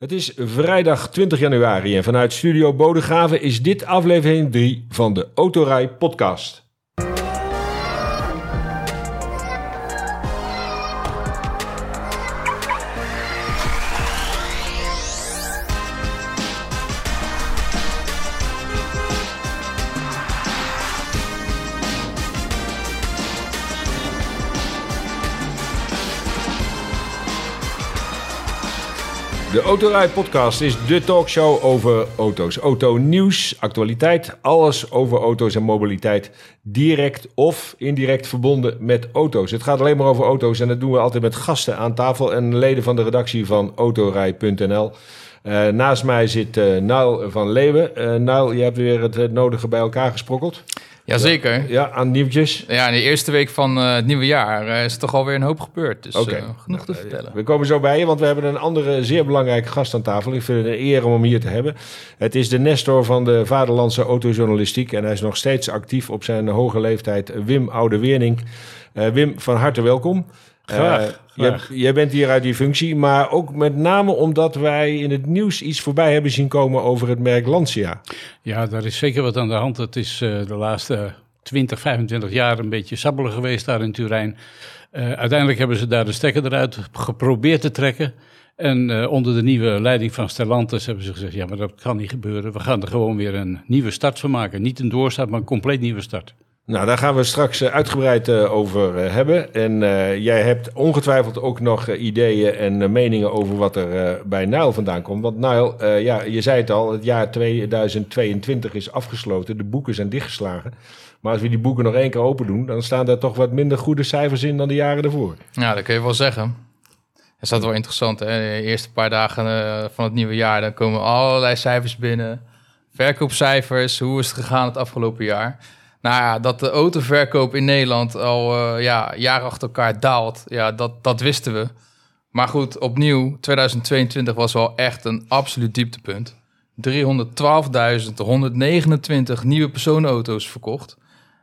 Het is vrijdag 20 januari en vanuit Studio Bodegraven is dit aflevering 3 van de Autorij podcast. De Autorij Podcast is de talkshow over auto's. Auto-nieuws, actualiteit, alles over auto's en mobiliteit. Direct of indirect verbonden met auto's. Het gaat alleen maar over auto's en dat doen we altijd met gasten aan tafel en leden van de redactie van autorij.nl. Uh, naast mij zit uh, van Leeuwen. Uh, je hebt weer het nodige bij elkaar gesprokkeld. Jazeker. Ja, ja, aan nieuwtjes. Ja, in de eerste week van uh, het nieuwe jaar uh, is toch alweer een hoop gebeurd. Dus okay. uh, genoeg te vertellen. We komen zo bij je, want we hebben een andere zeer belangrijke gast aan tafel. Ik vind het een eer om hem hier te hebben. Het is de Nestor van de Vaderlandse autojournalistiek. En hij is nog steeds actief op zijn hoge leeftijd. Wim Oude-Wernink. Wim, van harte welkom. Graag. Uh, jij bent hier uit die functie, maar ook met name omdat wij in het nieuws iets voorbij hebben zien komen over het merk Lancia. Ja, daar is zeker wat aan de hand. Het is uh, de laatste 20, 25 jaar een beetje sabbelig geweest daar in Turijn. Uh, uiteindelijk hebben ze daar de stekker eruit geprobeerd te trekken. En onder de nieuwe leiding van Stellantis hebben ze gezegd: ja, maar dat kan niet gebeuren. We gaan er gewoon weer een nieuwe start van maken. Niet een doorstart, maar een compleet nieuwe start. Nou, daar gaan we straks uitgebreid uh, over uh, hebben. En jij hebt ongetwijfeld ook nog ideeën en meningen over wat er bij Nile vandaan komt. Want Nile, ja, je zei het al, het jaar 2022 is afgesloten. De boeken zijn dichtgeslagen. Maar als we die boeken nog één keer open doen, dan staan daar toch wat minder goede cijfers in dan de jaren ervoor. Ja, dat kun je wel zeggen. Is dat wel interessant. De eerste paar dagen van het nieuwe jaar, dan komen allerlei cijfers binnen. Verkoopcijfers, hoe is het gegaan het afgelopen jaar? Nou ja, dat de autoverkoop in Nederland al uh, ja, jaren achter elkaar daalt, ja, dat, dat wisten we. Maar goed, opnieuw, 2022 was wel echt een absoluut dieptepunt. 312.129 nieuwe personenauto's verkocht.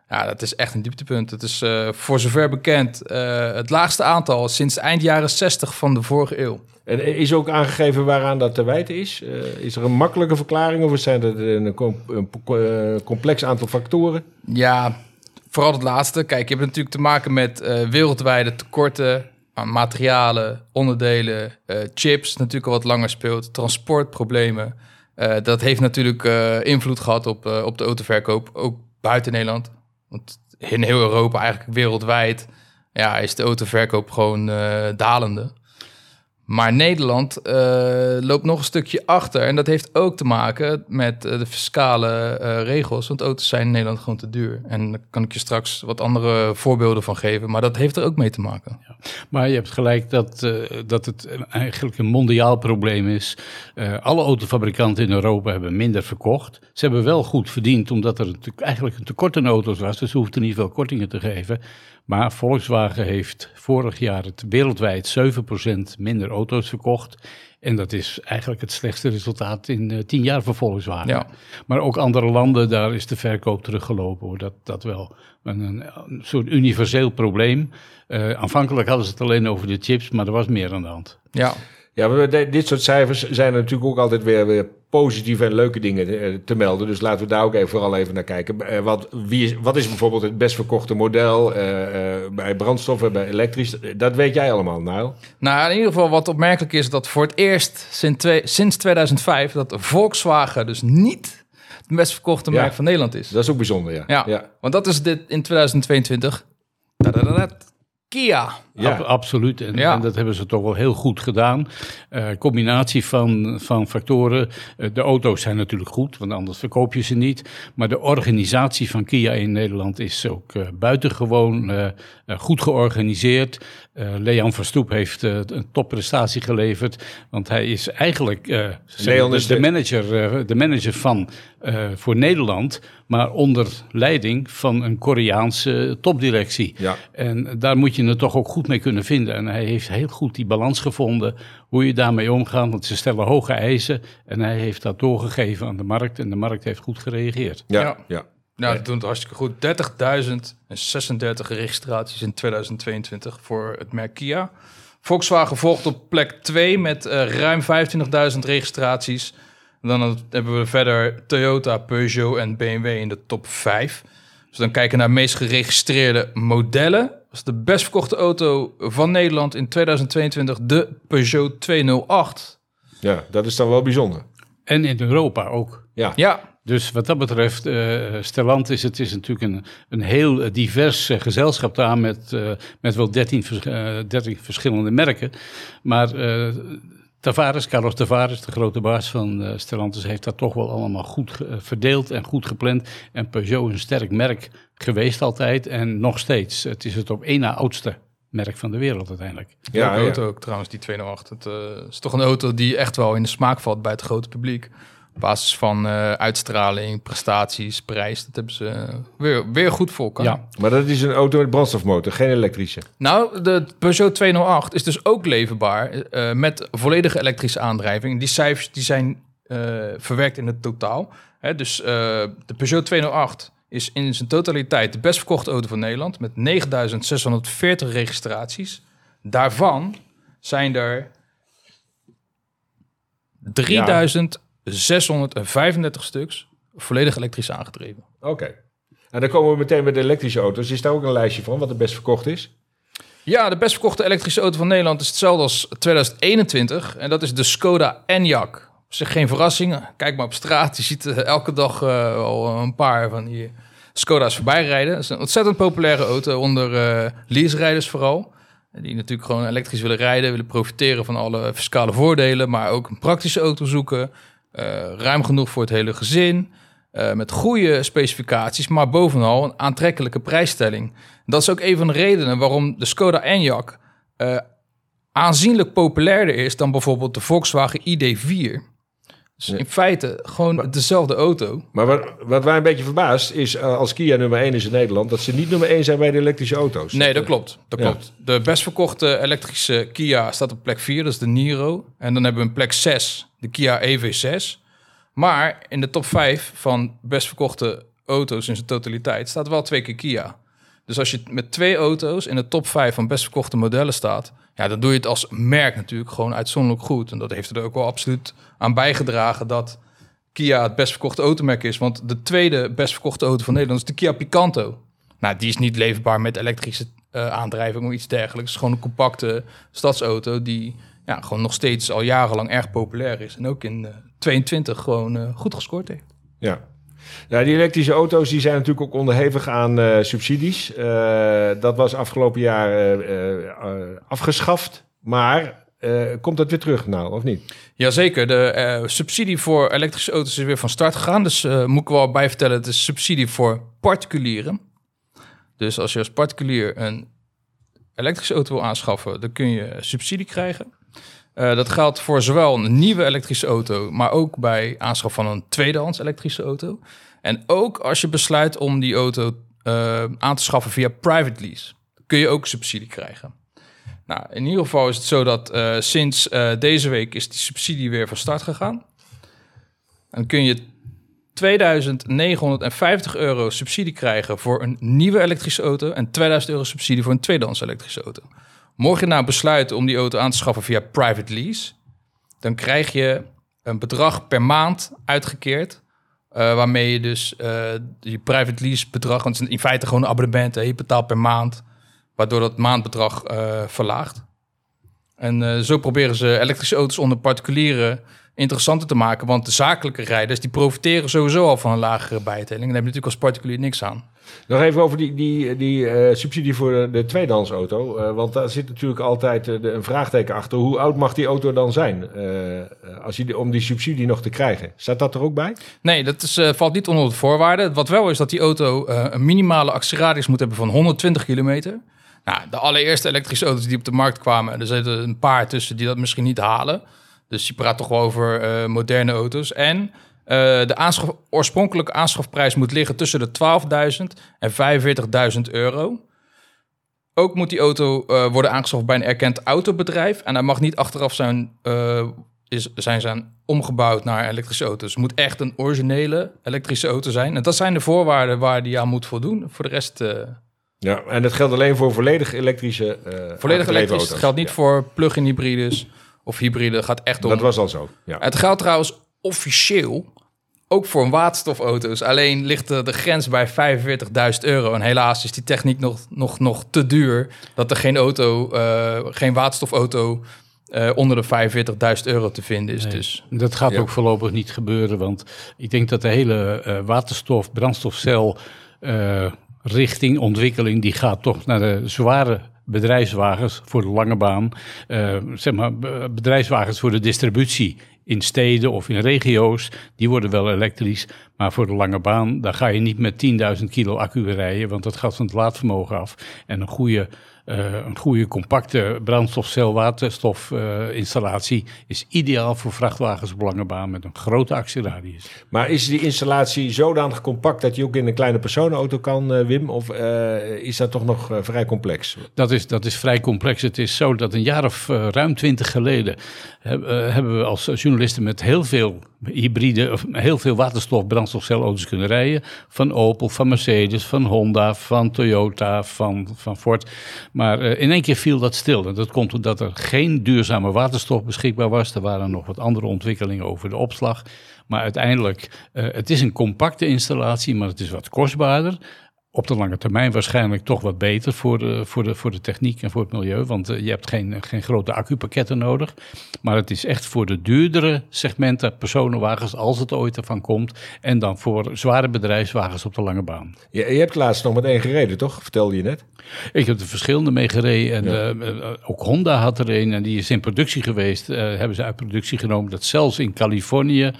Ja, dat is echt een dieptepunt. Het is uh, voor zover bekend uh, het laagste aantal sinds eind jaren 60 van de vorige eeuw. En is ook aangegeven waaraan dat te wijten is? Uh, is er een makkelijke verklaring of zijn er een, een, een complex aantal factoren? Ja, vooral het laatste. Kijk, je hebt natuurlijk te maken met wereldwijde tekorten aan materialen, onderdelen, chips, natuurlijk al wat langer speelt, transportproblemen. dat heeft natuurlijk invloed gehad op, op de autoverkoop, ook buiten Nederland. Want in heel Europa, eigenlijk wereldwijd, ja, is de autoverkoop gewoon dalende. Maar Nederland uh, loopt nog een stukje achter. En dat heeft ook te maken met uh, de fiscale uh, regels. Want auto's zijn in Nederland gewoon te duur. En daar kan ik je straks wat andere voorbeelden van geven. Maar dat heeft er ook mee te maken. Ja. Maar je hebt gelijk dat, dat het eigenlijk een mondiaal probleem is. alle autofabrikanten in Europa hebben minder verkocht. Ze hebben wel goed verdiend, omdat er eigenlijk een tekort aan auto's was. Dus ze hoefden niet veel kortingen te geven. Maar Volkswagen heeft vorig jaar het wereldwijd 7% minder auto's verkocht. En dat is eigenlijk het slechtste resultaat in uh, tien jaar voor Volkswagen. Ja. Maar ook andere landen, daar is de verkoop teruggelopen. Hoor. Dat, dat wel een, een soort universeel probleem. Uh, aanvankelijk hadden ze het alleen over de chips, maar er was meer aan de hand. Ja, ja, dit soort cijfers zijn er natuurlijk ook altijd weer, weer positieve en leuke dingen te melden. Dus laten we daar ook even, vooral even naar kijken. Wat, wie is, wat is bijvoorbeeld het best verkochte model uh, uh, bij brandstoffen, bij elektrisch? Dat weet jij allemaal, nou. Nou, in ieder geval wat opmerkelijk is dat voor het eerst sinds, twee, sinds 2005 dat Volkswagen dus niet het best verkochte merk ja, van Nederland is. Dat is ook bijzonder, ja. Ja, ja. want dat is dit in 2022. Kia. Ja, Ab absoluut. En, ja. en, dat hebben ze toch wel heel goed gedaan. Uh, combinatie van, van factoren. Uh, de auto's zijn natuurlijk goed, want anders verkoop je ze niet. Maar de organisatie van Kia in Nederland is ook uh, buitengewoon goed georganiseerd. Leon Verstoep heeft een topprestatie geleverd. Want hij is eigenlijk Leon is de, de, manager, de manager van voor Nederland. Maar onder leiding van een Koreaanse topdirectie. Ja. En daar moet je het toch ook goed mee kunnen vinden. En hij heeft heel goed die balans gevonden, hoe je daarmee omgaat. Want ze stellen hoge eisen en hij heeft dat doorgegeven aan de markt. En de markt heeft goed gereageerd. Ja, ja. ja. Nou, dat doet het hartstikke goed. 30.036 registraties in 2022 voor het merk Kia. Volkswagen volgt op plek 2 met ruim 25.000 registraties. dan hebben we verder Toyota, Peugeot en BMW in de top 5. Dus dan kijken naar meest geregistreerde modellen. Was de best verkochte auto van Nederland in 2022 de Peugeot 208. Ja, dat is dan wel bijzonder. En in Europa ook. Ja. ja. Dus wat dat betreft, uh, Stellantis, het is natuurlijk een, een heel divers uh, gezelschap daar met, uh, met wel 13, 13 verschillende merken. Maar Tavares, Carlos Tavares, de grote baas van uh, Stellantis, heeft dat toch wel allemaal goed verdeeld en goed gepland. En Peugeot is een sterk merk geweest altijd en nog steeds. Het is het op één na oudste merk van de wereld uiteindelijk. Ja, de auto ook trouwens, die 208. Het uh, is toch een auto die echt wel in de smaak valt bij het grote publiek basis van uh, uitstraling, prestaties, prijs. Dat hebben ze weer, weer goed voor elkaar. Ja, maar dat is een auto met brandstofmotor, geen elektrische. Nou, de Peugeot 208 is dus ook leverbaar uh, met volledige elektrische aandrijving. Die cijfers die zijn uh, verwerkt in het totaal. Hè, dus de Peugeot 208 is in zijn totaliteit de best verkochte auto van Nederland met 9640 registraties. Daarvan zijn er 3000 635 stuks volledig elektrisch aangedreven. Oké. En dan komen we meteen met de elektrische auto's. Is daar ook een lijstje van wat de best verkocht is? Ja, de best verkochte elektrische auto van Nederland is hetzelfde als 2021. En dat is de Skoda Enyaq. Zeg geen verrassing. Kijk maar op straat. Je ziet uh, elke dag uh, al een paar van die Skoda's voorbij rijden. Dat is een ontzettend populaire auto onder uh, lease-rijders vooral. Die natuurlijk gewoon elektrisch willen rijden, willen profiteren van alle fiscale voordelen, maar ook een praktische auto zoeken. Eh, ruim genoeg voor het hele gezin. Uh, met goede specificaties, maar bovenal een aantrekkelijke prijsstelling. Dat is ook een van de redenen waarom de Skoda Enyaq uh, aanzienlijk populairder is dan bijvoorbeeld de Volkswagen ID4. Dus in feite gewoon dezelfde auto. Maar wat, wat wij een beetje verbaast is als Kia nummer 1 is in Nederland... dat ze niet nummer 1 zijn bij de elektrische auto's. Nee, dat klopt. Dat klopt. De best verkochte elektrische Kia staat op plek 4, dat is de Niro. En dan hebben we een plek 6, de Kia EV6. Maar in de top 5 van best verkochte auto's in zijn totaliteit staat wel twee keer Kia. Dus als je met twee auto's in de top 5 van best verkochte modellen staat, ja, dan doe je het als merk natuurlijk gewoon uitzonderlijk goed. En dat heeft er ook wel absoluut aan bijgedragen dat Kia het best verkochte automerk is. Want de tweede best verkochte auto van Nederland is de Kia Picanto. Nou, die is niet leverbaar met elektrische uh, aandrijving of iets dergelijks. Het is gewoon een compacte stadsauto die ja, gewoon nog steeds al jarenlang erg populair is. En ook in uh, 22 gewoon uh, goed gescoord heeft. Ja. Ja, die elektrische auto's die zijn natuurlijk ook onderhevig aan uh, subsidies. Dat was afgelopen jaar afgeschaft. Maar komt dat weer terug nou, of niet? Jazeker. De subsidie voor elektrische auto's is weer van start gegaan. Dus moet ik wel bij vertellen, het is subsidie voor particulieren. Dus als je als particulier een elektrische auto wil aanschaffen, dan kun je subsidie krijgen. Uh, dat geldt voor zowel een nieuwe elektrische auto, maar ook bij aanschaf van een tweedehands elektrische auto. En ook als je besluit om die auto uh, aan te schaffen via private lease, kun je ook subsidie krijgen. Nou, in ieder geval is het zo dat uh, sinds deze week is die subsidie weer van start gegaan. Dan kun je 2950 euro subsidie krijgen voor een nieuwe elektrische auto en 2000 euro subsidie voor een tweedehands elektrische auto. Mocht je nou besluiten om die auto aan te schaffen via private lease, dan krijg je een bedrag per maand uitgekeerd. Uh, waarmee je dus uh, je private lease bedrag, want het in feite gewoon een abonnement, je betaalt per maand, waardoor dat maandbedrag uh, verlaagt. En zo proberen ze elektrische auto's onder particulieren interessanter te maken. Want de zakelijke rijders die profiteren sowieso al van een lagere bijtelling. En daar heb je natuurlijk als particulier niks aan. Nog even over die, die, die uh, subsidie voor de, tweedehandsauto. Uh, want daar zit natuurlijk altijd de, een vraagteken achter. Hoe oud mag die auto dan zijn als je, om die subsidie nog te krijgen? Staat dat er ook bij? Nee, dat is, valt niet onder de voorwaarden. Wat wel is dat die auto een minimale actieradius moet hebben van 120 kilometer. Nou, de allereerste elektrische auto's die op de markt kwamen, er zitten een paar tussen die dat misschien niet halen. Dus je praat toch over uh, moderne auto's. En uh, de aanschaf, oorspronkelijke aanschafprijs moet liggen tussen de 12.000 en 45.000 euro. Ook moet die auto uh, worden aangeschaft bij een erkend autobedrijf. En hij mag niet achteraf zijn, is, zijn, zijn omgebouwd naar elektrische auto's. Het moet echt een originele elektrische auto zijn. En dat zijn de voorwaarden waar die aan moet voldoen. Voor de rest Ja, en dat geldt alleen voor volledig elektrische uh, Volledig elektrisch. Het geldt niet voor plug-in hybrides of hybride. Gaat echt om... Dat was al zo, ja. Het geldt trouwens officieel ook voor waterstofauto's. Alleen ligt de, de grens bij 45.000 euro. En helaas is die techniek nog, nog, nog te duur... dat er geen, auto, uh, geen waterstofauto uh, onder de 45.000 euro te vinden is. dus. Dat gaat ook voorlopig niet gebeuren, want ik denk dat de hele uh, waterstof, brandstofcel uh, richting ontwikkeling, die gaat toch naar de zware bedrijfswagens voor de lange baan. zeg maar, bedrijfswagens voor de distributie in steden of in regio's, die worden wel elektrisch. Maar voor de lange baan, daar ga je niet met 10.000 kilo accu rijden, want dat gaat van het laadvermogen af. En een goede een goede compacte brandstofcel-waterstofinstallatie uh, is ideaal voor vrachtwagens op lange baan met een grote actieradius. Maar is die installatie zodanig compact dat je ook in een kleine personenauto kan, uh, Wim? Of is dat toch nog vrij complex? Dat is, dat is vrij complex. Het is zo dat een jaar of ruim twintig geleden hebben we als journalisten met heel veel hybride, of heel veel waterstof brandstofcelauto's kunnen rijden. Van Opel, van Mercedes, van Honda, van Toyota, van, van Ford. Maar uh, in één keer viel dat stil. En dat komt omdat er geen duurzame waterstof beschikbaar was. Er waren nog wat andere ontwikkelingen over de opslag. Maar uiteindelijk, uh, het is een compacte installatie, maar het is wat kostbaarder op de lange termijn waarschijnlijk toch wat beter voor de, voor de, voor de techniek en voor het milieu. Want uh, je hebt geen, geen grote accupakketten nodig. Maar het is echt voor de duurdere segmenten personenwagens, als het ooit ervan komt. En dan voor zware bedrijfswagens op de lange baan. Je, je hebt laatst nog met één gereden, toch? Vertelde je net. Ik heb er verschillende mee gereden. En ja. uh, ook Honda had er een en die is in productie geweest. Uh, hebben ze uit productie genomen. Dat zelfs in Californië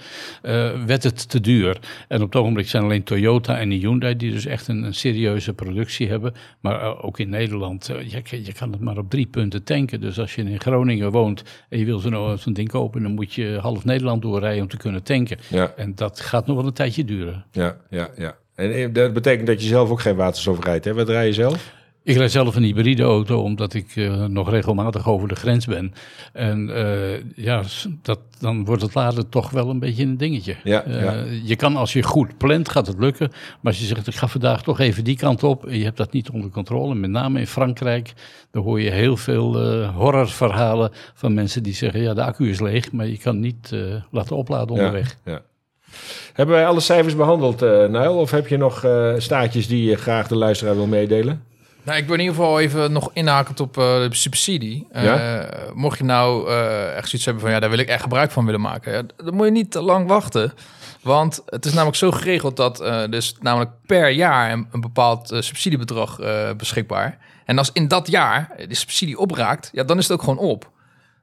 werd het te duur. En op het ogenblik zijn alleen Toyota en Hyundai die dus echt een, een serieuze productie hebben. Maar uh, ook in Nederland, uh, je, je, kan het maar op drie punten tanken. Dus als je in Groningen woont en je wil zo'n zo ding kopen, dan moet je half Nederland doorrijden om te kunnen tanken. Ja. En dat gaat nog wel een tijdje duren. Ja, ja, ja. En eh, dat betekent dat je zelf ook geen waterstof rijdt, hè? Wat rij je zelf? Ik rijd zelf een hybride auto, omdat ik uh, nog regelmatig over de grens ben. En uh, ja, dat, dan wordt het laden toch wel een beetje een dingetje. Ja, uh, ja. Je kan als je goed plant, gaat het lukken. Maar als je zegt, ik ga vandaag toch even die kant op... en je hebt dat niet onder controle, met name in Frankrijk... dan hoor je heel veel horrorverhalen van mensen die zeggen... ja, de accu is leeg, maar je kan niet laten opladen onderweg. Ja, ja. Hebben wij alle cijfers behandeld, uh, Nijl? Of heb je nog staatjes die je graag de luisteraar wil meedelen? Nou, ik wil in ieder geval even nog inhakend op uh, de subsidie. Uh, mocht je nou uh, echt zoiets hebben van ja, daar wil ik echt gebruik van willen maken, ja, dan moet je niet te lang wachten. Want het is namelijk zo geregeld dat dus namelijk per jaar een, een bepaald subsidiebedrag beschikbaar. En als in dat jaar de subsidie opraakt, ja, dan is het ook gewoon op.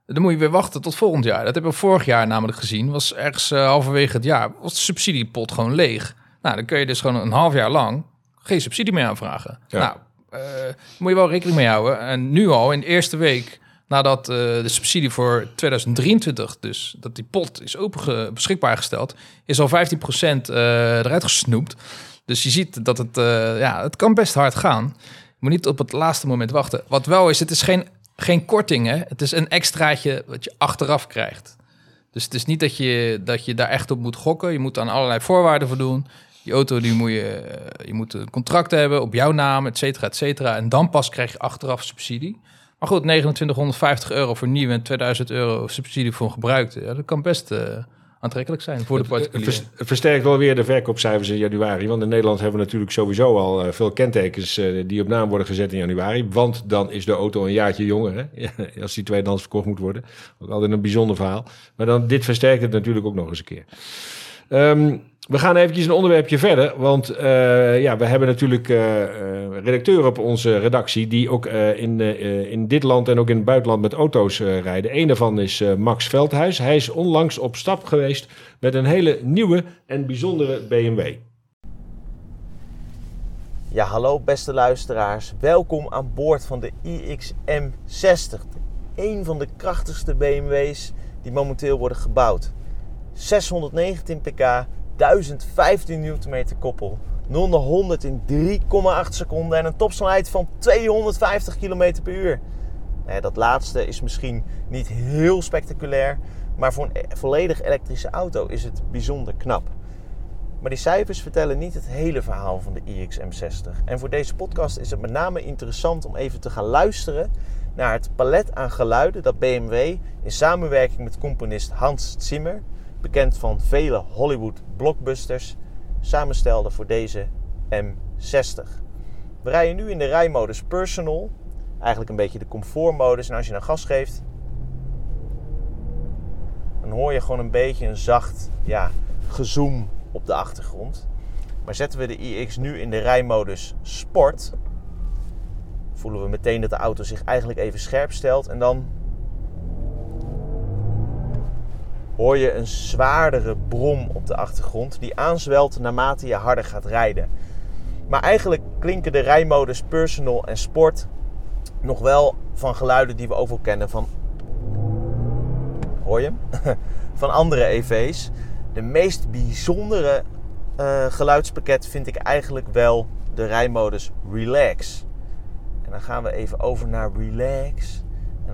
Dan moet je weer wachten tot volgend jaar. Dat hebben we vorig jaar namelijk gezien. Was ergens halverwege het jaar was de subsidiepot gewoon leeg. Nou, dan kun je dus gewoon een half jaar lang geen subsidie meer aanvragen. Ja. Nou, uh, moet je wel rekening mee houden. En nu al, in de eerste week nadat uh, de subsidie voor 2023, dus dat die pot is open beschikbaar gesteld, is al 15% uh, eruit gesnoept. Dus je ziet dat het, ja, het kan best hard gaan. Je moet niet op het laatste moment wachten. Wat wel is, het is geen, geen korting, hè? Het is een extraatje wat je achteraf krijgt. Dus het is niet dat je, dat je daar echt op moet gokken. Je moet aan allerlei voorwaarden voldoen. Die auto die moet je, eh, je moet een contract hebben op jouw naam, et cetera, et cetera. En dan pas krijg je achteraf subsidie. Maar goed, 2950 euro voor nieuw en 2000 euro subsidie voor gebruikte. Ja, dat kan best uh, aantrekkelijk zijn voor de particulier. Het versterkt wel weer de verkoopcijfers in januari. Want in Nederland hebben we natuurlijk sowieso al veel kentekens die op naam worden gezet in januari. Want dan is de auto een jaartje jonger. Hè? als die tweedehands verkocht moet worden. Ook altijd een bijzonder verhaal. Maar dan, dit versterkt het natuurlijk ook nog eens een keer. Um, we gaan eventjes een onderwerpje verder, want uh, ja, we hebben natuurlijk uh, redacteuren op onze redactie die ook in, in dit land en ook in het buitenland met auto's rijden. Een daarvan is Max Veldhuis. Hij is onlangs op stap geweest met een hele nieuwe en bijzondere BMW. Ja, hallo beste luisteraars. Welkom aan boord van de iXM60. Een van de krachtigste BMW's die momenteel worden gebouwd. 619 pk, 1015 Nm koppel. 0 naar 100 in 3,8 seconden en een topsnelheid van 250 km per uur. Dat laatste is misschien niet heel spectaculair, maar voor een volledig elektrische auto is het bijzonder knap. Maar die cijfers vertellen niet het hele verhaal van de iX M60. En voor deze podcast is het met name interessant om even te gaan luisteren naar het palet aan geluiden dat BMW in samenwerking met componist Hans Zimmer, bekend van vele Hollywood blockbusters, samenstelde voor deze M60. We rijden nu in de rijmodus Personal, eigenlijk een beetje de comfortmodus. En als je een gas geeft, dan hoor je gewoon een beetje een zacht ja, gezoom op de achtergrond. Maar zetten we de iX nu in de rijmodus Sport, voelen we meteen dat de auto zich eigenlijk even scherp stelt. En dan hoor je een zwaardere brom op de achtergrond die aanzwelt naarmate je harder gaat rijden. Maar eigenlijk klinken de rijmodus Personal en Sport nog wel van geluiden die we wel kennen van. Hoor je van andere EV's. De meest bijzondere uh, geluidspakket vind ik eigenlijk wel de rijmodus Relax. En dan gaan we even over naar Relax.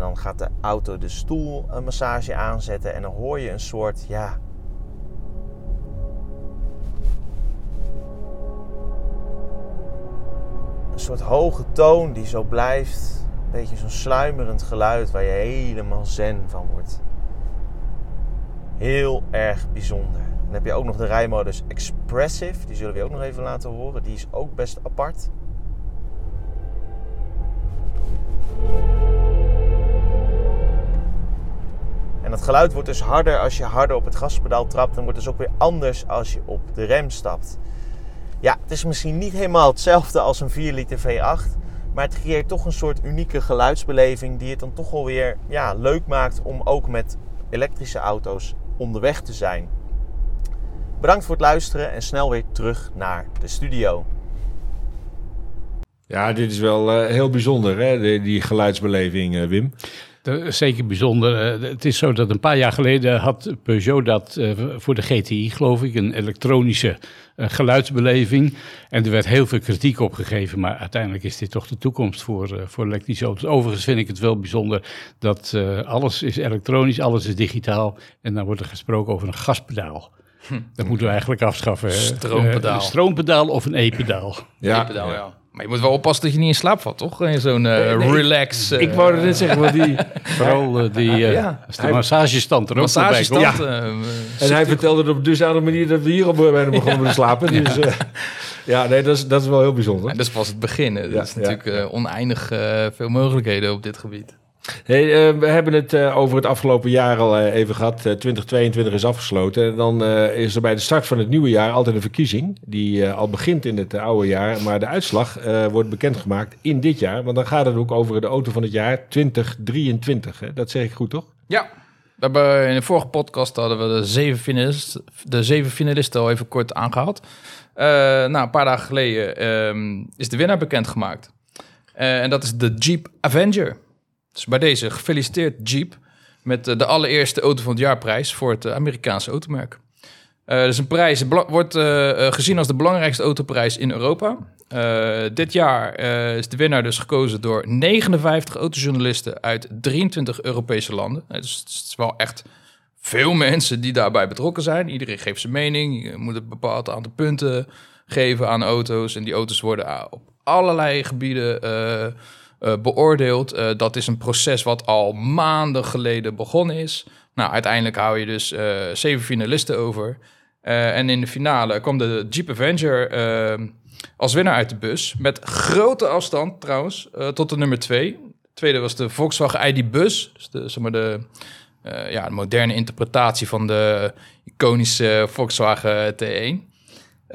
Dan gaat de auto de stoelmassage aanzetten. En dan hoor je een soort, ja. Een soort hoge toon die zo blijft. Een beetje zo'n sluimerend geluid waar je helemaal zen van wordt. Heel erg bijzonder. Dan heb je ook nog de rijmodus Expressive. Die zullen we ook nog even laten horen. Die is ook best apart. En dat geluid wordt dus harder als je harder op het gaspedaal trapt. En wordt dus ook weer anders als je op de rem stapt. Ja, het is misschien niet helemaal hetzelfde als een 4 liter V8. Maar het creëert toch een soort unieke geluidsbeleving die het dan toch wel weer ja, leuk maakt om ook met elektrische auto's onderweg te zijn. Bedankt voor het luisteren en snel weer terug naar de studio. Ja, dit is wel uh, heel bijzonder, hè? Die, die geluidsbeleving, uh, Wim. Zeker bijzonder. Uh, het is zo dat een paar jaar geleden had Peugeot dat voor de GTI, geloof ik, een elektronische geluidsbeleving. En er werd heel veel kritiek op gegeven, maar uiteindelijk is dit toch de toekomst voor, voor elektrische auto's. Overigens vind ik het wel bijzonder dat alles is elektronisch, alles is digitaal. En dan wordt er gesproken over een gaspedaal. Hm. Dat moeten we eigenlijk afschaffen. Stroompedaal. een stroompedaal of een E-pedaal. Ja, E-pedaal, ja. Maar je moet wel oppassen dat je niet in slaap valt, toch? In zo'n uh, relax... Uh, ik wou het net zeggen, want die... Vooral uh, die ja, de hij, massagestand er ook massagestand, bij ja. En hij vertelde het op dusdanige manier dat we hier op bijna begonnen te slapen. Dus ja, nee, dat is, dat is wel heel bijzonder. En dat is pas het begin. Dat is natuurlijk oneindig veel mogelijkheden op dit gebied. Hey, uh, we hebben het uh, over het afgelopen jaar al uh, even gehad. 2022 is afgesloten. En dan is er bij de start van het nieuwe jaar altijd een verkiezing. Die al begint in het oude jaar. Maar de uitslag wordt bekendgemaakt in dit jaar. Want dan gaat het ook over de auto van het jaar 2023. Hè? Dat zeg ik goed, toch? Ja. We hebben in de vorige podcast hadden we de zeven finalisten, de zeven finalisten al even kort aangehaald. nou, een paar dagen geleden ehm, is de winnaar bekendgemaakt. en dat is de Jeep Avenger. Dus bij deze gefeliciteerd Jeep met eh, de allereerste auto van het jaarprijs voor het eh, Amerikaanse automerk. Uh, dus een prijs wordt gezien als de belangrijkste autoprijs in Europa. dit jaar is de winnaar dus gekozen door 59 autojournalisten uit 23 Europese landen. Dus het is wel echt veel mensen die daarbij betrokken zijn. Iedereen geeft zijn mening. Je moet een bepaald aantal punten geven aan auto's. En die auto's worden op allerlei gebieden uh, beoordeeld. Uh, dat is een proces wat al maanden geleden begonnen is. Nou, uiteindelijk hou je dus uh, zeven finalisten over. en in de finale kwam de Jeep Avenger als winnaar uit de bus. Met grote afstand trouwens tot de nummer twee. De tweede was de Volkswagen ID Bus. Dus de, zeg maar de, ja, de moderne interpretatie van de iconische Volkswagen T1.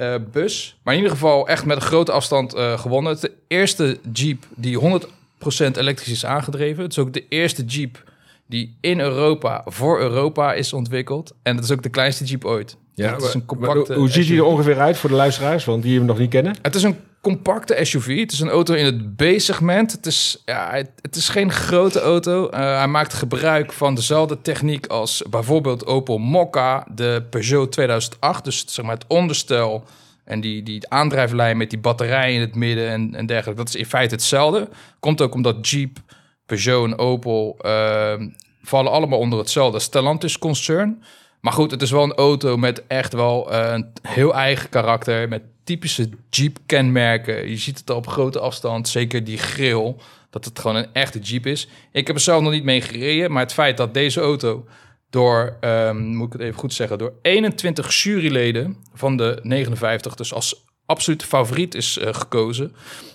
Uh, bus. Maar in ieder geval echt met een grote afstand gewonnen. Het de eerste Jeep die 100 elektrisch is aangedreven. Het is ook de eerste Jeep die in Europa voor Europa is ontwikkeld. En het is ook de kleinste Jeep ooit. Ja, het is een compacte hoe ziet hij er ongeveer uit voor de luisteraars, want die hem nog niet kennen? Het is een compacte SUV. Het is een auto in het B-segment. Het is, ja, het, is geen grote auto. Uh, hij maakt gebruik van dezelfde techniek als bijvoorbeeld Opel Mokka, de Peugeot 2008. Dus zeg maar het onderstel en die, die aandrijflijn met die batterij in het midden en, en dergelijke, dat is in feite hetzelfde. Komt ook omdat Jeep, Peugeot en Opel uh, vallen allemaal onder hetzelfde Stellantis concern. Maar goed, het is wel een auto met echt wel uh, een heel eigen karakter. Met typische Jeep-kenmerken. Je ziet het al op grote afstand, zeker die grill. Dat het gewoon een echte Jeep is. Ik heb er zelf nog niet mee gereden. Maar het feit dat deze auto door, um, moet ik het even goed zeggen, door 21 juryleden van de 59, dus als absolute favoriet is uh, gekozen.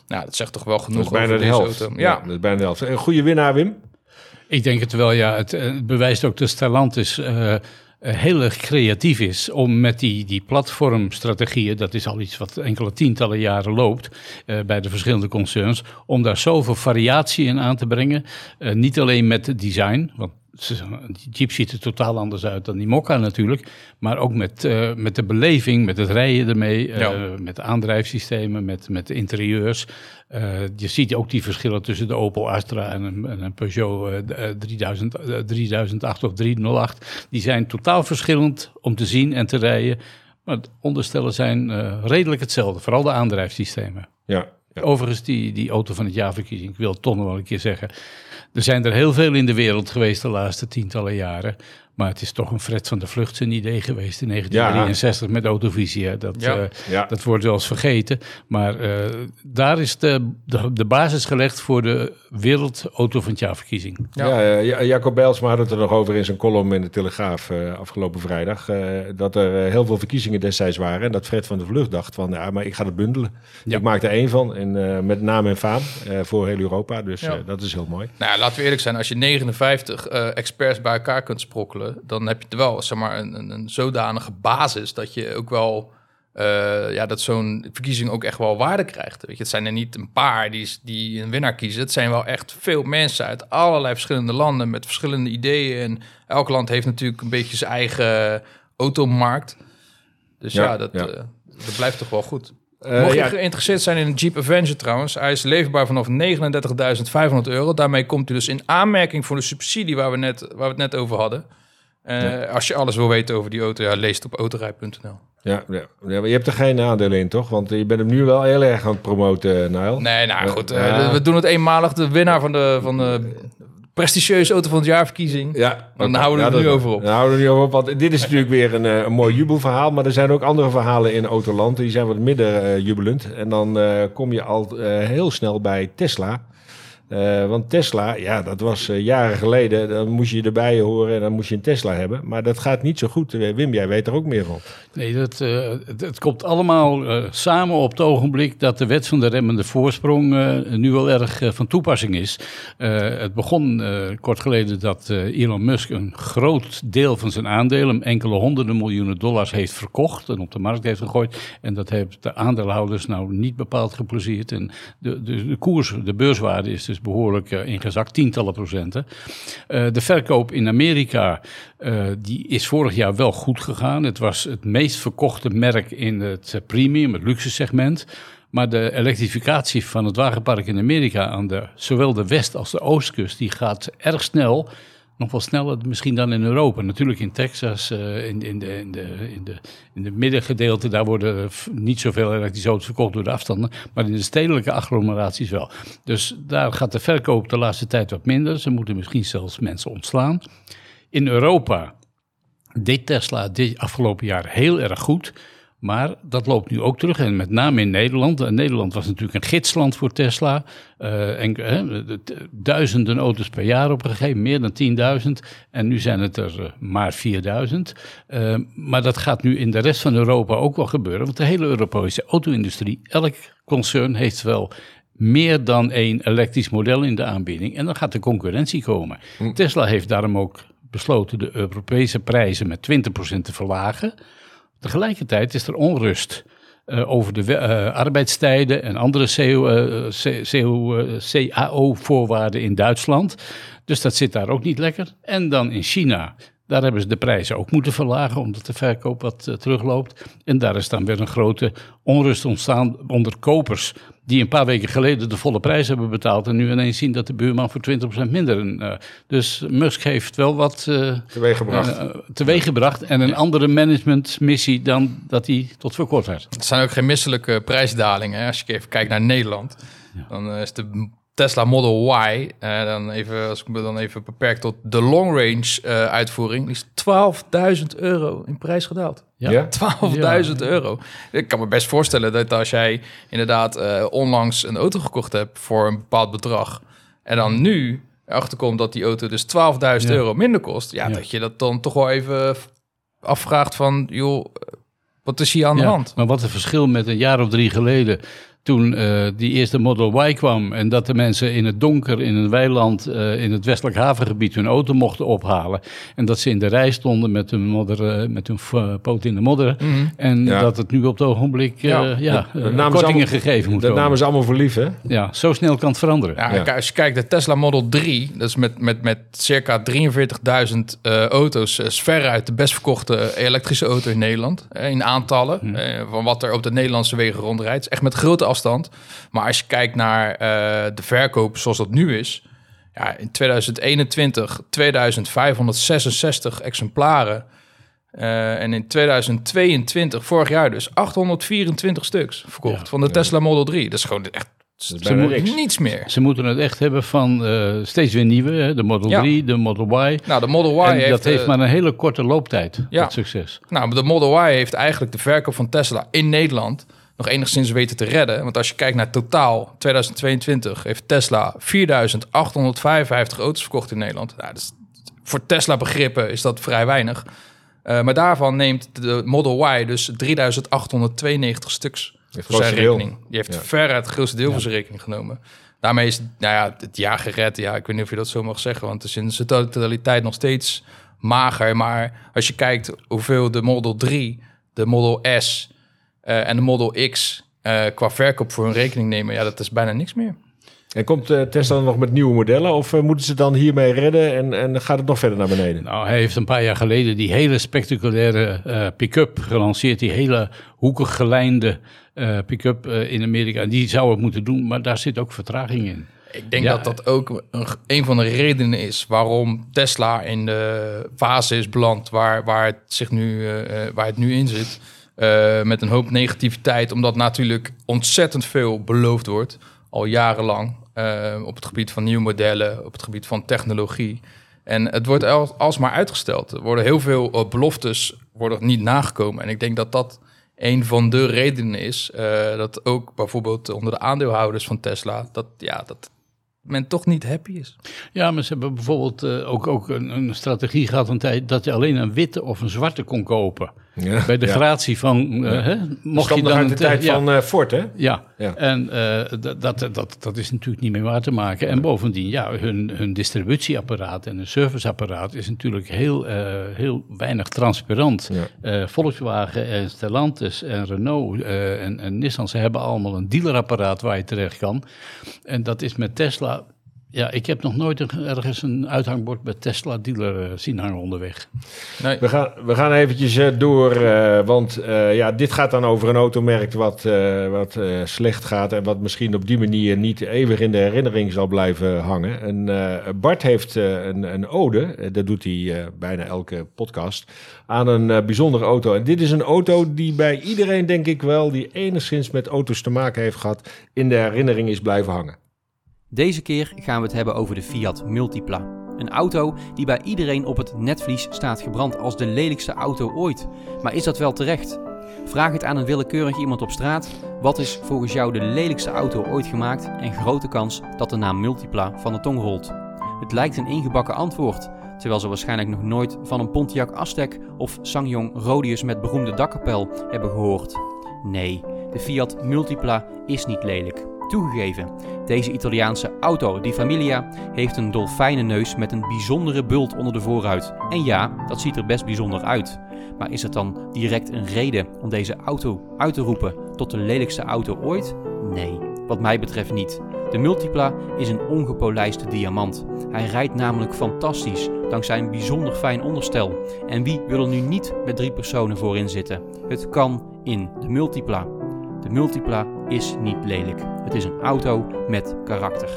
Nou, dat zegt toch wel genoeg over deze helft. auto. Ja. ja, dat is bijna de helft. Een goede winnaar, Wim? Ik denk het wel, ja. Het, het bewijst ook dat Stellantis uh, heel erg creatief is om met die, die platformstrategieën, dat is al iets wat enkele tientallen jaren loopt uh, bij de verschillende concerns, om daar zoveel variatie in aan te brengen. Uh, niet alleen met het design, want die Jeep ziet er totaal anders uit dan die Mokka natuurlijk. Maar ook met, uh, met de beleving, met het rijden ermee, uh, ja. met aandrijfsystemen, met, met de interieurs. Uh, je ziet ook die verschillen tussen de Opel Astra en een, en een Peugeot 3000, 3008 of 308. Die zijn totaal verschillend om te zien en te rijden. Maar onderstellen zijn redelijk hetzelfde, vooral de aandrijfsystemen. Ja, ja. Overigens, die, die auto van het jaarverkiezing, ik wil het toch nog wel een keer zeggen. Er zijn er heel veel in de wereld geweest de laatste tientallen jaren. Maar het is toch een Fred van de Vlucht zijn idee geweest in 1963 ja. met Autovisie. Dat, ja. Uh, ja. dat wordt wel eens vergeten. Maar uh, daar is de, de, de, basis gelegd voor de Wereldauto van het jaarverkiezing. Ja, ja Jacob Bijlsma had het er nog over in zijn column in de Telegraaf uh, afgelopen vrijdag. dat er heel veel verkiezingen destijds waren. En dat Fred van de Vlucht dacht van, ja, maar ik ga het bundelen. Ik maak er één van. En met naam en faam voor heel Europa. Dus dat is heel mooi. Nou, laten we eerlijk zijn. Als je 59 experts bij elkaar kunt sprokkelen dan heb je er wel zeg maar, een, een, een zodanige basis dat je ook wel. Uh, ja, dat zo'n verkiezing ook echt wel waarde krijgt. Weet je, het zijn er niet een paar die, die een winnaar kiezen. Het zijn wel echt veel mensen uit allerlei verschillende landen met verschillende ideeën. En elk land heeft natuurlijk een beetje zijn eigen automarkt. Dus ja, ja dat, ja. Uh, dat blijft toch wel goed. Uh, Mocht je ja. geïnteresseerd zijn in een Jeep Avenger trouwens, hij is leverbaar vanaf 39.500 euro. Daarmee komt u dus in aanmerking voor de subsidie waar we, net, waar we het net over hadden. Uh, ja. Als je alles wil weten over die auto, ja, lees het op autorij.nl. Ja, ja, ja, maar je hebt er geen nadelen in, toch? Want je bent hem nu wel heel erg aan het promoten, Nile. Nee, nou goed. Uh, we doen het eenmalig. De winnaar van de, van de prestigieuze auto van het jaarverkiezing. Ja, dan houden we ja, er nu over op. Dan houden we er nu over op, want dit is natuurlijk weer een, een mooi jubelverhaal. Maar er zijn ook andere verhalen in Autoland. Die zijn wat minder uh, jubelend. En dan uh, kom je al uh, heel snel bij Tesla. Uh, want Tesla, ja, dat was uh, jaren geleden. Dan moest je erbij horen en dan moest je een Tesla hebben. Maar dat gaat niet zo goed. Uh, Wim, jij weet er ook meer van. Nee, dat, het, het, komt allemaal samen op het ogenblik dat de wet van de remmende voorsprong nu wel erg van toepassing is. het begon kort geleden dat Elon Musk een groot deel van zijn aandelen, enkele honderden miljoenen dollars, heeft verkocht en op de markt heeft gegooid. En dat heeft de aandeelhouders nou niet bepaald geplezierd. En de, de, de koers, de beurswaarde is dus behoorlijk uh, ingezakt, tientallen procenten. Uh, de verkoop in Amerika uh, die is vorig jaar wel goed gegaan. Het was het meest verkochte merk in het premium, het luxe segment. Maar de elektrificatie van het wagenpark in Amerika aan de, zowel de west- als de oostkust, die gaat erg snel nog wel sneller misschien dan in Europa. Natuurlijk in Texas, uh, in, in, de, in, de, in, de, in de middengedeelte, daar worden niet zoveel elektrische auto's verkocht door de afstanden. Maar in de stedelijke agglomeraties wel. Dus daar gaat de verkoop de laatste tijd wat minder. Ze moeten misschien zelfs mensen ontslaan. In Europa deed Tesla dit afgelopen jaar heel erg goed. Maar dat loopt nu ook terug. En met name in Nederland. En Nederland was natuurlijk een gidsland voor Tesla. Uh, en, uh, duizenden auto's per jaar opgegeven, meer dan 10.000. En nu zijn het er uh, maar 4.000. maar dat gaat nu in de rest van Europa ook wel gebeuren. Want de hele Europese auto-industrie, elk concern heeft wel meer dan één elektrisch model in de aanbieding. En dan gaat de concurrentie komen. Hm. Tesla heeft daarom ook besloten de Europese prijzen met 20% te verlagen. Tegelijkertijd is er onrust uh, over de uh, arbeidstijden en andere CAO-voorwaarden in Duitsland. Dus dat zit daar ook niet lekker. En dan in China. Daar hebben ze de prijzen ook moeten verlagen, omdat de verkoop wat uh, terugloopt. En daar is dan weer een grote onrust ontstaan onder kopers die een paar weken geleden de volle prijs hebben betaald en nu ineens zien dat de buurman voor 20% minder. Uh, dus Musk heeft wel wat uh, teweeggebracht. Uh, teweeggebracht en een andere managementmissie dan dat hij tot voor kort had. Het zijn ook geen misselijke prijsdalingen. Hè? Als je even kijkt naar Nederland, ja. dan is de Tesla Model Y, uh, dan even, als ik me dan even beperk tot de long range uh, uitvoering, die is 12.000 euro in prijs gedaald. Ja, 12.000 ja. euro. Ik kan me best voorstellen dat als jij inderdaad uh, onlangs een auto gekocht hebt voor een bepaald bedrag en dan nu achterkomt dat die auto dus 12.000 euro minder kost, ja, dat je dat dan toch wel even afvraagt van, joh, wat is hier aan de hand? Maar wat een verschil met een jaar of drie geleden toen uh, die eerste Model Y kwam en dat de mensen in het donker in een weiland uh, in het westelijk havengebied hun auto mochten ophalen. En dat ze in de rij stonden met hun, modder, uh, met hun poot in de modder. Mm -hmm. En ja. dat het nu op het ogenblik ja. ja kortingen allemaal, gegeven moet de worden. namen ze allemaal voor lief, hè? Ja, zo snel kan het veranderen. Ja, Als je kijkt, de Tesla Model 3, dat is met, met, met circa 43.000 auto's, is veruit de best verkochte elektrische auto in Nederland. in aantallen, mm. van wat er op de Nederlandse wegen rondrijdt. Echt met grote afstand. Maar als je kijkt naar uh, de verkoop zoals dat nu is, ja, in 2021 2566 exemplaren. Uh, en in 2022, vorig jaar dus, 824 stuks verkocht ja, van de ja. Tesla Model 3. Dat is gewoon echt ze moeten niets meer. Ze moeten het echt hebben van uh, steeds weer nieuwe. Hè? De Model ja. 3, de Model Y. Nou, de Model Y en heeft... dat heeft maar een hele korte looptijd, ja. dat succes. Nou, de Model Y heeft eigenlijk de verkoop van Tesla in Nederland nog enigszins weten te redden. Want als je kijkt naar totaal 2022 heeft Tesla 4855 auto's verkocht in Nederland. Nou, dus voor Tesla begrippen is dat vrij weinig. Uh, maar daarvan neemt de Model Y dus 3892 stuks voor zijn rekening. Die heeft ja. ver het grootste deel ja. van zijn rekening genomen. Daarmee is nou ja, het jaar gered. Ja, ik weet niet of je dat zo mag zeggen, want het is in zijn totaliteit nog steeds mager. Maar als je kijkt hoeveel de Model 3, de Model S uh, en de Model X uh, qua verkoop voor hun rekening nemen, ja, dat is bijna niks meer. En komt uh, Tesla nog met nieuwe modellen of uh, moeten ze dan hiermee redden en, en gaat het nog verder naar beneden? Nou, hij heeft een paar jaar geleden die hele spectaculaire uh, pick-up gelanceerd, die hele hoekig gelijnde pick-up in Amerika. En die zou het moeten doen, maar daar zit ook vertraging in. Ik denk ja. dat dat ook een, een, van de redenen is waarom Tesla in de fase is beland waar, waar, het, zich nu, waar het nu in zit. Uh, met een hoop negativiteit, omdat natuurlijk ontzettend veel beloofd wordt, al jarenlang, uh, op het gebied van nieuwe modellen, op het gebied van technologie. En het wordt alsmaar uitgesteld. Er worden heel veel uh, beloftes worden niet nagekomen. En ik denk dat dat een van de redenen is dat ook bijvoorbeeld onder de aandeelhouders van Tesla, dat, ja, dat men toch niet happy is. Ja, maar ze hebben bijvoorbeeld ook, ook een, een strategie gehad een tijd dat je alleen een witte of een zwarte kon kopen. Ja, bij de ja. gratie van... Uh, hè, mocht je dan uit de tijd ja. van uh, Ford, hè? Ja, ja. en uh, dat, dat, dat is natuurlijk niet meer waar te maken. En bovendien, ja, hun, hun distributieapparaat en hun serviceapparaat is natuurlijk heel, heel weinig transparant. Volkswagen en Stellantis en Renault en, en Nissan, ze hebben allemaal een dealerapparaat waar je terecht kan. En dat is met Tesla ja, ik heb nog nooit ergens een uithangbord met Tesla dealer uh, zien hangen onderweg. Nee. We, gaan, we gaan eventjes uh, door, uh, want ja, dit gaat dan over een automerk wat, wat slecht gaat en wat misschien op die manier niet eeuwig in de herinnering zal blijven hangen. En Bart heeft een, een ode, dat doet hij bijna elke podcast, aan een bijzondere auto. En dit is een auto die bij iedereen, denk ik wel, die enigszins met auto's te maken heeft gehad, in de herinnering is blijven hangen. Deze keer gaan we het hebben over de Fiat Multipla. Een auto die bij iedereen op het netvlies staat gebrand als de lelijkste auto ooit. Maar is dat wel terecht? Vraag het aan een willekeurig iemand op straat. Wat is volgens jou de lelijkste auto ooit gemaakt? En grote kans dat de naam Multipla van de tong rolt. Het lijkt een ingebakken antwoord, terwijl ze waarschijnlijk nog nooit van een Pontiac Aztek of Sangyong Rodius met beroemde dakkapel hebben gehoord. Nee, de Fiat Multipla is niet lelijk. Toegegeven, deze Italiaanse auto di Familia heeft een dolfijnenneus met een bijzondere bult onder de voorruit. En ja, dat ziet er best bijzonder uit. Maar is het dan direct een reden om deze auto uit te roepen tot de lelijkste auto ooit? Nee, wat mij betreft niet. De Multipla is een ongepolijste diamant. Hij rijdt namelijk fantastisch dankzij een bijzonder fijn onderstel. En wie wil er nu niet met drie personen voorin zitten? Het kan in de Multipla. De Multipla is niet lelijk. Het is een auto met karakter.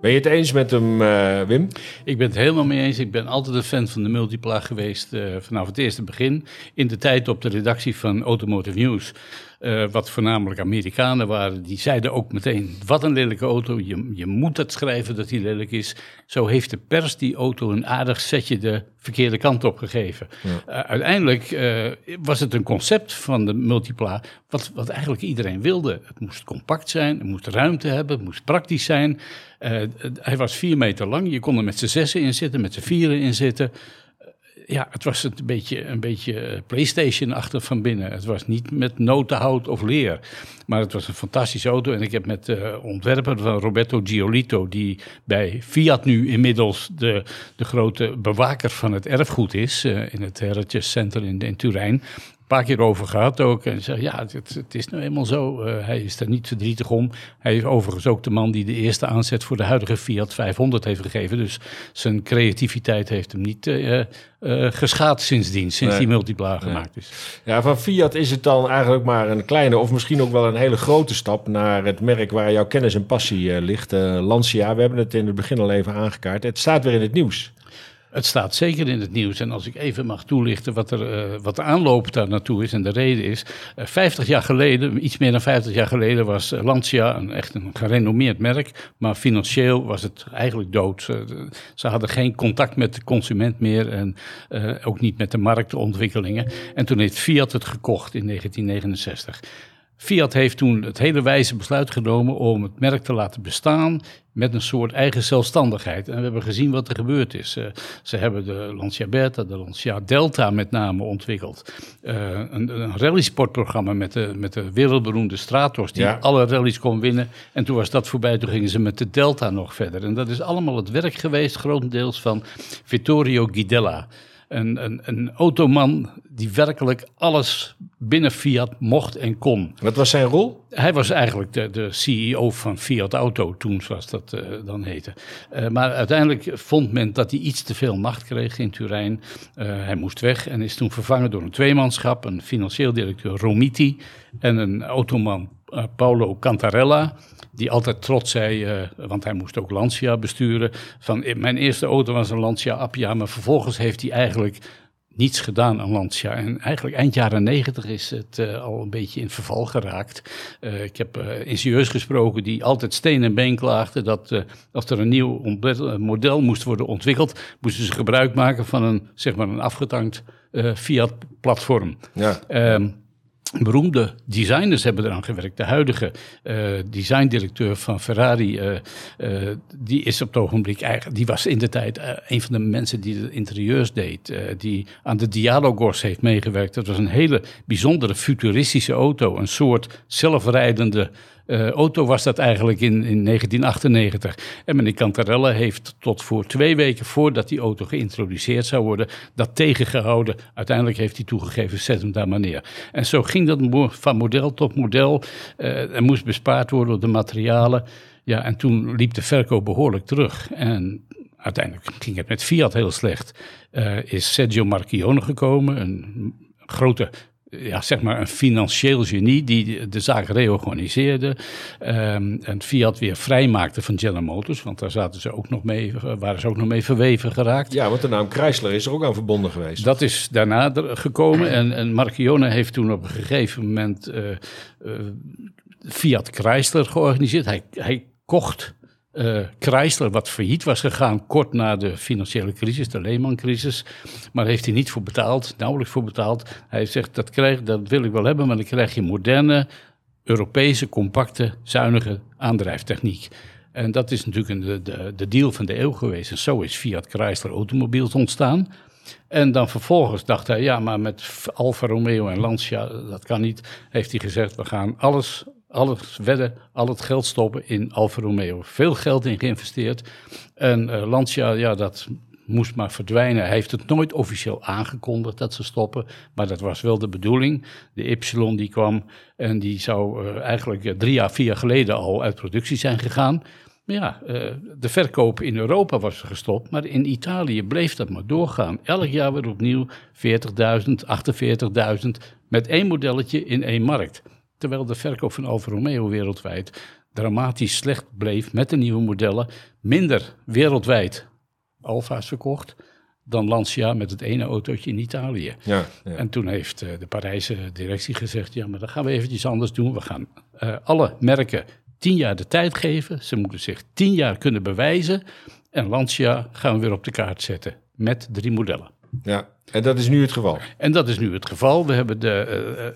Ben je het eens met hem, uh, Wim? Ik ben het helemaal mee eens. Ik ben altijd een fan van de Multipla geweest uh, vanaf het eerste begin. In de tijd op de redactie van Automotive News uh, wat voornamelijk Amerikanen waren, die zeiden ook meteen: wat een lelijke auto, je, je moet het schrijven dat die lelijk is. Zo heeft de pers die auto een aardig setje de verkeerde kant op gegeven. Uh, uiteindelijk uh, was het een concept van de Multipla, wat, wat eigenlijk iedereen wilde. Het moest compact zijn, het moest ruimte hebben, het moest praktisch zijn. hij was vier meter lang, je kon er met z'n zessen in zitten, met z'n vieren in zitten ja, het was een beetje, een beetje PlayStation-achtig van binnen. Het was niet met notenhout of leer. Maar het was een fantastische auto. En ik heb met de ontwerper van Roberto Giolito, die bij Fiat nu inmiddels de, de grote bewaker van het erfgoed is, uh, in het Heritage Center in, in Turijn paar keer over gehad ook. En zei, ja, het, het is nou eenmaal zo. Uh, hij is er niet verdrietig om. Hij is overigens ook de man die de eerste aanzet voor de huidige Fiat 500 heeft gegeven. Dus zijn creativiteit heeft hem niet uh, uh, geschaad sindsdien, sinds nee. die multipla gemaakt is. Ja, van Fiat is het dan eigenlijk maar een kleine of misschien ook wel een hele grote stap naar het merk waar jouw kennis en passie ligt, Lancia. We hebben het in het begin al even aangekaart. Het staat weer in het nieuws. Het staat zeker in het nieuws. En als ik even mag toelichten wat, er, uh, wat de aanloop daar naartoe is en de reden is. Uh, eh, 50 jaar geleden, iets meer dan 50 jaar geleden, was Lancia een, echt een gerenommeerd merk. Maar financieel was het eigenlijk dood. Ze, hadden geen contact met de consument meer en ook niet met de marktontwikkelingen. En toen heeft Fiat het gekocht in 1969. Fiat heeft toen het hele wijze besluit genomen om het merk te laten bestaan met een soort eigen zelfstandigheid. En we hebben gezien wat er gebeurd is. Uh, ze hebben de Lancia Beta, de Lancia Delta met name ontwikkeld. Uh, een, een rallysportprogramma met de, met de wereldberoemde Stratos, die ja. alle rallies kon winnen. En toen was dat voorbij, toen gingen ze met de Delta nog verder. En dat is allemaal het werk geweest, grotendeels van Vittorio Guidella een, een, een automan die werkelijk alles binnen Fiat mocht en kon. Wat was zijn rol? Hij was eigenlijk de, de CEO van Fiat Auto, toen zoals dat uh, dan heette. Uh, maar uiteindelijk vond men dat hij iets te veel macht kreeg in Turijn. Uh, hij moest weg en is toen vervangen door een tweemanschap, een financieel directeur Romiti en een automan Paolo Cantarella die altijd trots zei, uh, want hij moest ook Lancia besturen, van mijn eerste auto was een Lancia Appia, maar vervolgens heeft hij eigenlijk niets gedaan aan Lancia. En eigenlijk eind jaren negentig is het uh, al een beetje in verval geraakt. Uh, ik heb uh, ingenieurs gesproken die altijd steen en been klaagden dat als er een nieuw model moest worden ontwikkeld, moesten ze gebruik maken van een, zeg maar een afgetankt Fiat-platform. Ja. Um, beroemde designers hebben eraan gewerkt. De huidige uh, designdirecteur van Ferrari, uh, uh, die is op het ogenblik eigenlijk, die was in de tijd een van de mensen die de interieurs deed, die aan de Dialogos heeft meegewerkt. Dat was een hele bijzondere futuristische auto, een soort zelfrijdende uh, auto was dat eigenlijk in, in 1998. En meneer Cantarella heeft tot voor twee weken voordat die auto geïntroduceerd zou worden, dat tegengehouden. Uiteindelijk heeft hij toegegeven, zet hem daar maar neer. En zo ging dat van model tot model. Uh, er moest bespaard worden op de materialen. Ja, en toen liep de verkoop behoorlijk terug. En uiteindelijk ging het met Fiat heel slecht. Is Sergio Marchionne gekomen, een grote ja, zeg maar een financieel genie die de zaak reorganiseerde. Um, en Fiat weer vrijmaakte van General Motors, want daar zaten ze ook nog mee, waren ze ook nog mee verweven geraakt. Ja, want de naam Chrysler is er ook aan verbonden geweest. Dat is daarna gekomen en, en Marchione heeft toen op een gegeven moment uh, uh, Fiat Chrysler georganiseerd. Hij, hij kocht uh, Chrysler, wat failliet was gegaan kort na de financiële crisis, de Lehman-crisis. Maar heeft hij niet voor betaald, nauwelijks voor betaald. Hij zegt, dat, krijg, dat wil ik wel hebben, maar dan krijg je moderne, Europese, compacte, zuinige aandrijftechniek. En dat is natuurlijk de, de, de deal van de eeuw geweest. En zo is Fiat Chrysler Automobiels ontstaan. En dan vervolgens dacht hij, ja, maar met Alfa Romeo en Lancia, dat kan niet. Heeft hij gezegd, we gaan alles alles wedden, al het geld stoppen in Alfa Romeo. Veel geld in geïnvesteerd. En uh, Lancia, ja, dat moest maar verdwijnen. Hij heeft het nooit officieel aangekondigd dat ze stoppen, maar dat was wel de bedoeling. De Y die kwam en die zou uh, eigenlijk uh, drie jaar, vier jaar geleden al uit productie zijn gegaan. Maar ja, de verkoop in Europa was gestopt, maar in Italië bleef dat maar doorgaan. Elk jaar weer opnieuw 40.000, 48.000 met één modelletje in één markt terwijl de verkoop van Alfa Romeo wereldwijd dramatisch slecht bleef met de nieuwe modellen. Minder wereldwijd Alfa's verkocht, dan Lancia met het ene autootje in Italië. Ja, ja. En toen heeft uh, de Parijse directie gezegd, ja, maar dan gaan we eventjes anders doen. We gaan uh, alle merken tien jaar de tijd geven. Ze moeten zich tien jaar kunnen bewijzen. En Lancia gaan we weer op de kaart zetten met drie modellen. Ja, en dat is nu het geval. En dat is nu het geval. We hebben de,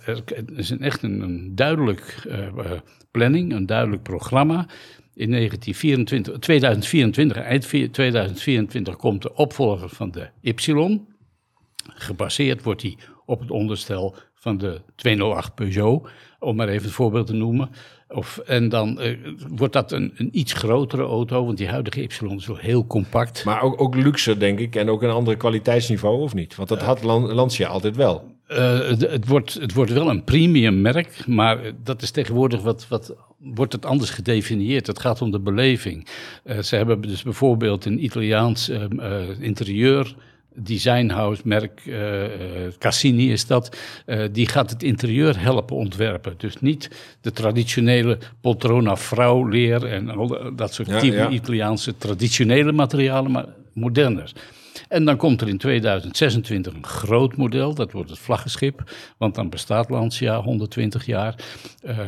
uh, er is een, echt een, een duidelijk planning, een duidelijk programma. In 1924, 2024, eind 2024 komt de opvolger van de Y. Gebaseerd wordt die op het onderstel van de 208 Peugeot, om maar even het voorbeeld te noemen. Of, en dan uh, wordt dat een, een, iets grotere auto, want die huidige Y is wel heel compact. Maar ook, ook luxe, denk ik, en ook een andere kwaliteitsniveau, of niet? Want dat had Lancia altijd wel. Uh, het, het, wordt, het wordt wel een premium merk, maar dat is tegenwoordig wat, wat wordt het anders gedefinieerd. Het gaat om de beleving. Uh, ze hebben dus bijvoorbeeld een Italiaans uh, interieur designhouse merk, uh, Cassini is dat, uh, die gaat het interieur helpen ontwerpen. Dus niet de traditionele poltrona vrouwleer en al dat soort ja, type ja. Italiaanse traditionele materialen, maar moderner. En dan komt er in 2026 een groot model, dat wordt het vlaggenschip, want dan bestaat Lancia 120 jaar. Uh,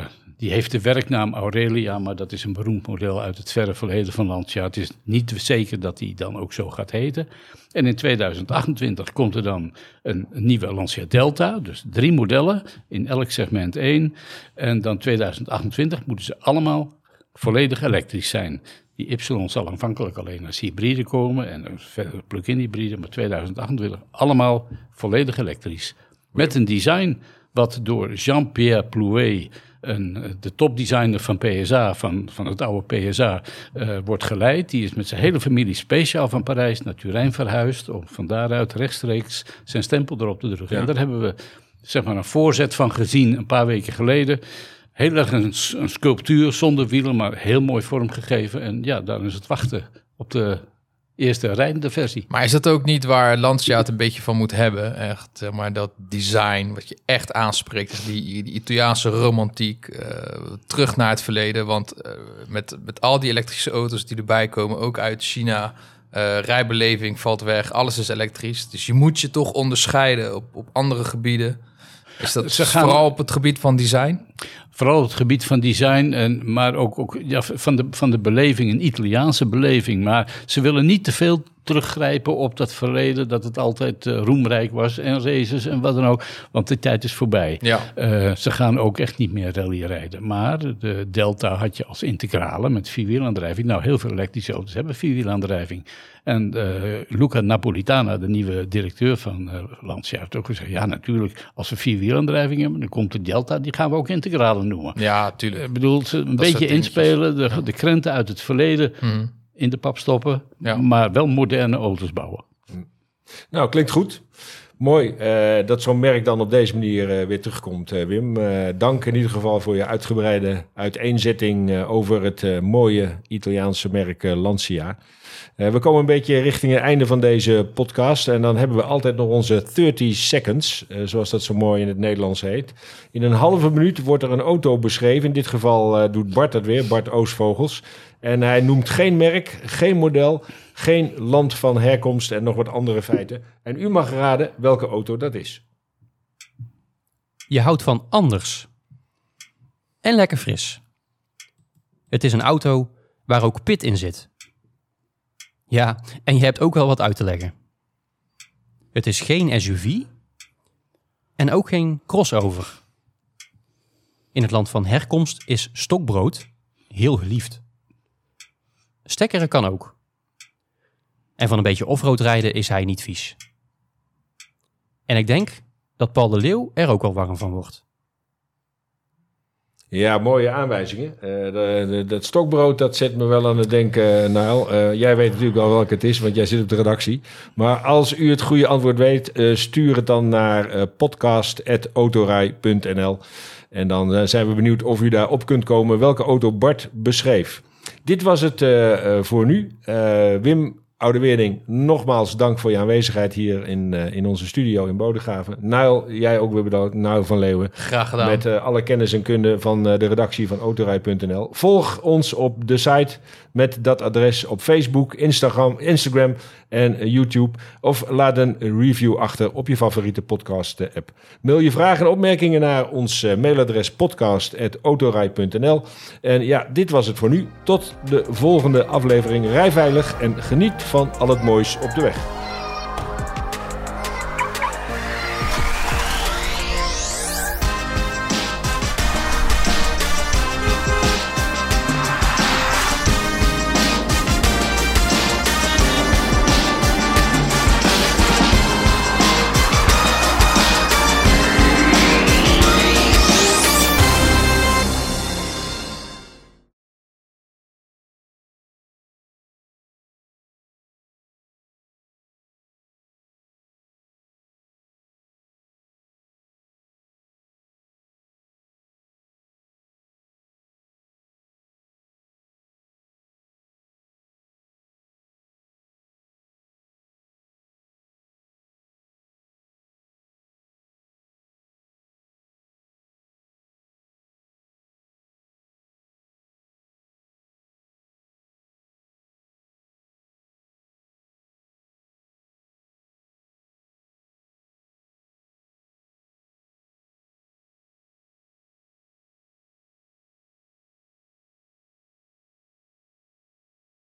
die heeft de werknaam Aurelia, maar dat is een beroemd model uit het verre verleden van Lancia. Het is niet zeker dat die dan ook zo gaat heten. En in 2028 komt er dan een, nieuwe Lancia Delta, dus drie modellen, in elk segment één. En dan 2028 moeten ze allemaal volledig elektrisch zijn. Die Y zal aanvankelijk alleen als hybride komen en verder plug-in hybride, maar 2028 allemaal volledig elektrisch. Met een design wat door Jean-Pierre Plouet een, de topdesigner van PSA, van, van het oude PSA, uh, eh, wordt geleid. Die is met zijn hele familie speciaal van Parijs naar Turijn verhuisd. Om van daaruit rechtstreeks zijn stempel erop te drukken. En daar hebben we zeg maar, een voorzet van gezien een paar weken geleden. Heel erg een, een sculptuur zonder wielen, maar heel mooi vormgegeven. En ja, dan is het wachten op de eerste rijdende versie. Maar is dat ook niet waar Lancia het een beetje van moet hebben? Echt, maar, dat design wat je echt aanspreekt, die, die Italiaanse romantiek, uh, terug naar het verleden. Want uh, met, met al die elektrische auto's die erbij komen, ook uit China, uh, rijbeleving valt weg, alles is elektrisch. Dus je moet je toch onderscheiden op, op andere gebieden. Is dat Ze gaan... vooral op het gebied van design? Vooral op het gebied van design, en, maar ook, ook ja, van, de, van de beleving, een Italiaanse beleving. Maar ze willen niet te veel teruggrijpen op dat verleden, dat het altijd uh, roemrijk was en races en wat dan ook. Want de tijd is voorbij. Ja. Uh, ze gaan ook echt niet meer rally rijden. Maar de Delta had je als integrale met vierwielaandrijving. Nou, heel veel elektrische auto's hebben vierwielaandrijving. En uh, Luca Napolitana, de nieuwe directeur van Lancia, heeft ook gezegd: ja, natuurlijk, als we vierwielaandrijving hebben, dan komt de Delta, die gaan we ook integrale noemen. Ja, tuurlijk. Ik bedoel, een beetje inspelen, de, ja. de krenten uit het verleden. Mm in de pap stoppen, ja. maar wel moderne auto's bouwen. Nou, klinkt goed. Mooi uh, dat zo'n merk dan op deze manier uh, weer terugkomt, uh, Wim. dank in ieder geval voor je uitgebreide uiteenzetting over het mooie Italiaanse merk Lancia. We komen een beetje richting het einde van deze podcast. En dan hebben we altijd nog onze 30 seconds, zoals dat zo mooi in het Nederlands heet. In een halve minuut wordt er een auto beschreven. In dit geval doet Bart dat weer, Bart Oosvogels. En hij noemt geen merk, geen model, geen land van herkomst en nog wat andere feiten. En u mag raden welke auto dat is. Je houdt van anders. En lekker fris. Het is een auto waar ook pit in zit. Ja, en je hebt ook wel wat uit te leggen. Het is geen SUV en ook geen crossover. In het land van herkomst is stokbrood heel geliefd. Stekkeren kan ook. En van een beetje offroad rijden is hij niet vies. En ik denk dat Paul de Leeuw er ook wel warm van wordt. Ja, mooie aanwijzingen. Uh, dat stokbrood, dat zet me wel aan het denken, Naal. Uh, jij weet natuurlijk al welke het is, want jij zit op de redactie. Maar als u het goede antwoord weet, stuur het dan naar podcast.autorij.nl. En dan zijn we benieuwd of u daar op kunt komen welke auto Bart beschreef. Dit was het voor nu. Wim, Oude Weerding, nogmaals dank voor je aanwezigheid hier in, uh, in onze studio in Bodegraven. Nuil, jij ook weer bedankt. Nuil van Leeuwen. Graag gedaan. Met uh, alle kennis en kunde van uh, de redactie van autorij.nl. Volg ons op de site met dat adres op Facebook, Instagram, Instagram en YouTube. Of laat een review achter op je favoriete podcast app. Mail je vragen en opmerkingen naar ons mailadres podcast.autorij.nl. En ja, dit was het voor nu. Tot de volgende aflevering. Rij veilig en geniet van al het moois op de weg.